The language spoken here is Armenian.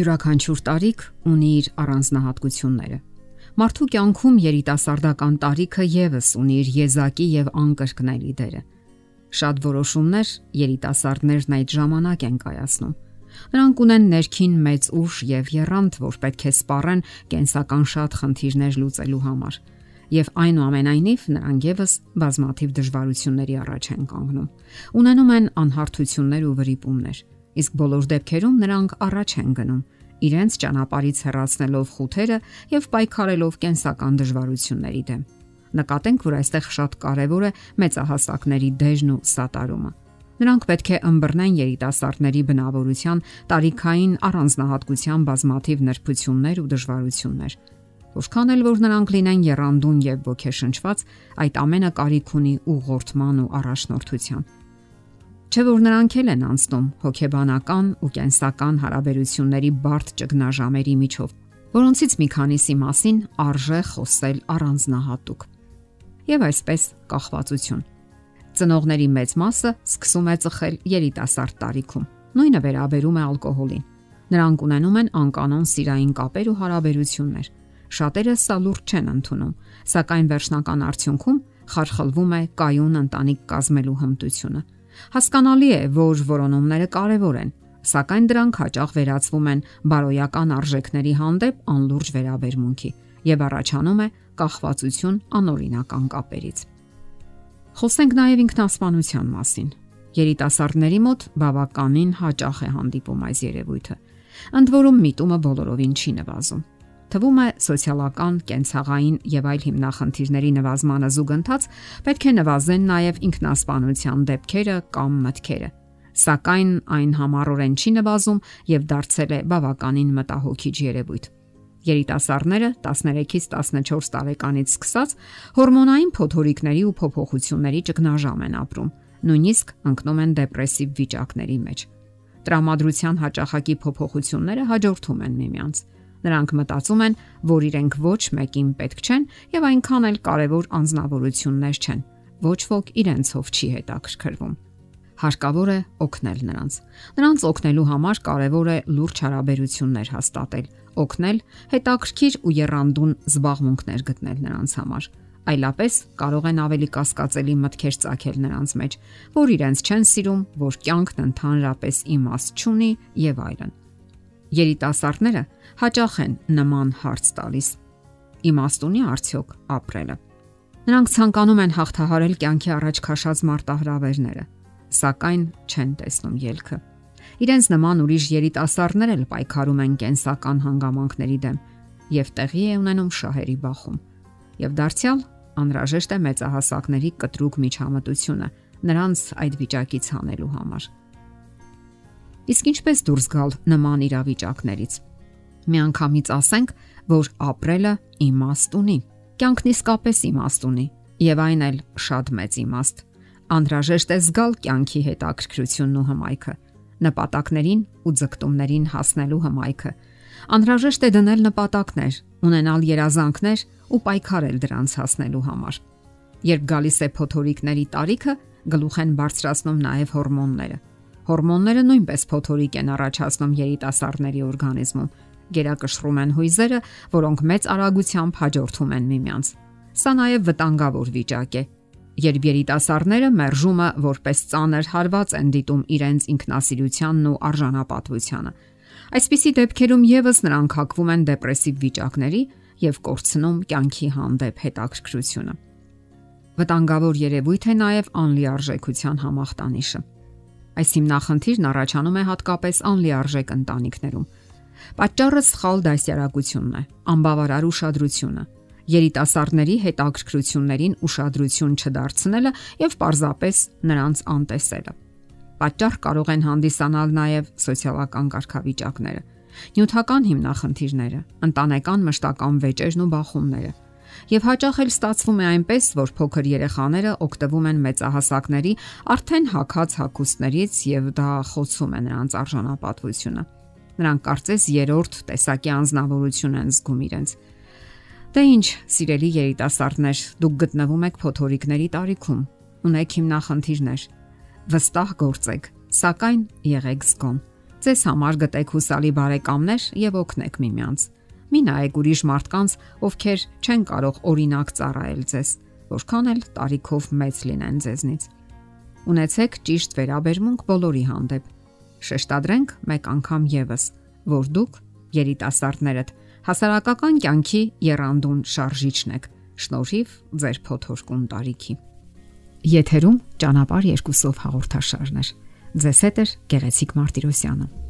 Յուրաքանչյուր տարիք ունի իր առանձնահատկությունները։ Մարդու կյանքում երիտասարդական տարիքը եւս ունի իր եզակի եւ անկրկնելի դերը։ Շատ որոշումներ երիտասարդներն այդ ժամանակ են կայացնում։ Նրանք ունեն ներքին մեծ ուժ եւ երանգ, որ պետք է սպառեն կենսական շատ խնդիրներ լուծելու համար։ Եվ այնուամենայնիվ նրանք եւս բազմաթիվ դժվարությունների առաջ են կանգնում։ Ունենում են անհարթություններ ու վրիպումներ իսկ բոլոր դեպքերում նրանք առաջ են գնում, իրենց ճանապարից հեռացնելով խութերը եւ պայքարելով կենսական դժվարությունների դեմ։ Նկատենք, որ այստեղ շատ կարեւոր է մեծահասակների դեժն ու սատարումը։ Նրանք պետք է ըմբռնեն երիտասարդների բնավորության տարիքային առանձնահատկության բազմաթիվ նրբություններ ու դժվարություններ։ Որքան էլ որ նրանք լինեն երանդուն եւ ոգեշնչված, այդ ամենը կարիք ունի ուղղորդման ու առաջնորդության Չէ որ նրանք էլ են անցնում հոգեբանական ու կենսական հարաբերությունների բարդ ճգնաժամերի միջով, որոնցից մի քանիսի մասին արժե խոսել առանձնահատուկ։ Եվ այսպես կախվածություն։ Ծնողների մեծ մասը սկսում է ծխել երիտասարդ տարիքում։ Նույնը վերաբերում է ալկոհոլին։ Նրանք ունենում են անկանոն սիրային կապեր ու հարաբերություններ։ Շատերը սա լուրջ չեն ընդունում, սակայն վերջնական արդյունքում խարխլվում է կայուն ընտանիք կազմելու հմտությունը Հասկանալի է, որ որոնումները կարևոր են, սակայն դրանք հաճախ վերածվում են բարոյական արժեքների հանդեպ անլուրջ վերաբերմունքի եւ առաջանում է կախվածություն անօրինական կապերից։ Խոսենք նաև ինքնասպանության մասին։ Երիտասարդների մոտ բավականին հաճախ է հանդիպում այս երևույթը։ Ընդ որում միտումը բոլորովին չի նվազում թվում է սոցիալական, կենցաղային եւ այլ հիմնախնդիրների նվազմանը զուգընթաց պետք է նվազեն նաեւ ինքնասպանության դեպքերը կամ մտքերը։ Սակայն այն համառորեն չի նվազում եւ դարձել է բավականին մտահոգիչ երևույթ։ Երիտասարդները 13-ից 14 տարեկանից սկսած հորմոնային փոթորիկների ու փոփոխությունների ճգնաժամ են ապրում, նույնիսկ ընկնում են դեպրեսիվ վիճակների մեջ։ Տրամադրության հաճախակի փոփոխությունները հաջորդում են միմյանց։ Նրանք մտածում են, որ իրենք ոչ մեկին պետք չեն եւ այնքան էլ կարեւոր անznավորություններ չեն։ Ոչ ոք իրենցով չի հետաքրքրվում։ Հարկավոր է օգնել նրանց։ Նրանց օգնելու համար կարևոր է լուրջ հարաբերություններ հաստատել, օգնել, հետաքրքիր ու երանդուն զբաղմունքներ գտնել նրանց համար այլապես կարող են ավելի կասկածելի մտքեր ցակել նրանց մեջ, որ իրենց չեն սիրում, որ կյանքն ընդհանրապես իմաստ չունի եւ այլն երիտասարդները հաճախ են նման հարց տալիս. իմաստունի արդյոք ապրելը։ Նրանք ցանկանում են հաղթահարել կյանքի առաջ քաշած մարտահրավերները, սակայն չեն տեսնում ելքը։ Իրենց նման ուրիշ երիտասարդներ էլ պայքարում են կենսական հանգամանքների դեմ եւ տեղի է ունենում շահերի բախում։ Եվ դարձյալ անհրաժեշտ է մեծահասակների կտրուկ միջամտությունը նրանց այդ վիճակից հանելու համար։ Իսկ ինչպես դուրս գալ նման իրավիճակներից։ Միանգամից ասենք, որ ապրելը իմաստ ունի։ Կյանքն իսկապես իմաստ ունի, եւ այն էլ շատ մեծ իմաստ։ Անդրաժեշտ է զգալ կյանքի հետաքրքրությունն ու հմայքը, նպատակներին ու ձգտումներին հասնելու հմայքը։ Անդրաժեշտ է դնել նպատակներ, ունենալ երազանքներ ու պայքարել դրանց հասնելու համար։ Երբ գալիս է փոթորիկների տարիքը, գլուխ են բարձրացնում նաև հորմոնները Հորմոնները նույնպես փոթորիկ են առաջացնում երիտասարդների օրգանիզմում։ Գերակշռում են հույզերը, որոնք մեծ արագությամբ հաջորդում են միմյանց։ Սա նաև վտանգավոր վիճակ է, երբ երիտասարդները մերժումը որպես ծանր հարված են դիտում իրենց ինքնասիրությանն ու արժանապատվությանը։ Այսպիսի դեպքերում եւս նրանք հակվում են դեպրեսիվ վիճակների եւ կորցնում կյանքի հանդեպ հետաքրքրությունը։ Վտանգավոր երևույթ է նաև անլիարժեքության համախտանիշը։ Այս հիմնախնդիրն առաջանում է հատկապես անլիարժեք ընտանիքներում։ Պատճառը սխալ դասյարակությունն է, անբավարար ուշադրությունը, երիտասարդների հետաքրքրություններին ուշադրություն չդարձնելը եւ պարզապես նրանց անտեսելը։ Պատճառ կարող են հանդիսանալ նաև սոցիալական կարգավիճակները, նյութական հիմնախնդիրները, ընտանեկան մշտական վեճերն ու բախումները Եվ հաճախ էլ ստացվում է այնպես, որ փոքր երեխաները օգտվում են մեծահասակների արդեն հակած հակոստներից եւ դա խոցում է նրանց արժանապատվությունը։ Նրանք կարծես երրորդ տեսակի անznավորություն են զգում իրենց։ Դե ինչ, սիրելի երիտասարդներ, դուք գտնվում եք փոթորիկների տարիքում։ Ունեք հիմնախնդիրներ։ Վստահ գործեք, սակայն եղեք զգոն։ Ձեզ համար գտեք հուսալի բարեկամներ եւ օգնեք միմյանց։ Մի նայեք ուրիշ մարդկանց, ովքեր չեն կարող օրինակ ծառայել ձեզ, որքան էլ տարիքով մեծ լինեն ձեզնից։ Ունեցեք ճիշտ վերաբերմունք բոլորի հանդեպ։ Շեշտադրենք մեկ անգամ եւս, որ դուք երիտասարդներդ հասարակական կյանքի երանդուն շարժիչն եք, շնորհիվ ձեր փոթորկուն տարիքի։ Եթերում ճանապարհ երկուսով հաղորդաշարներ։ Ձեզ հետ է Գեղեցիկ Մարտիրոսյանը։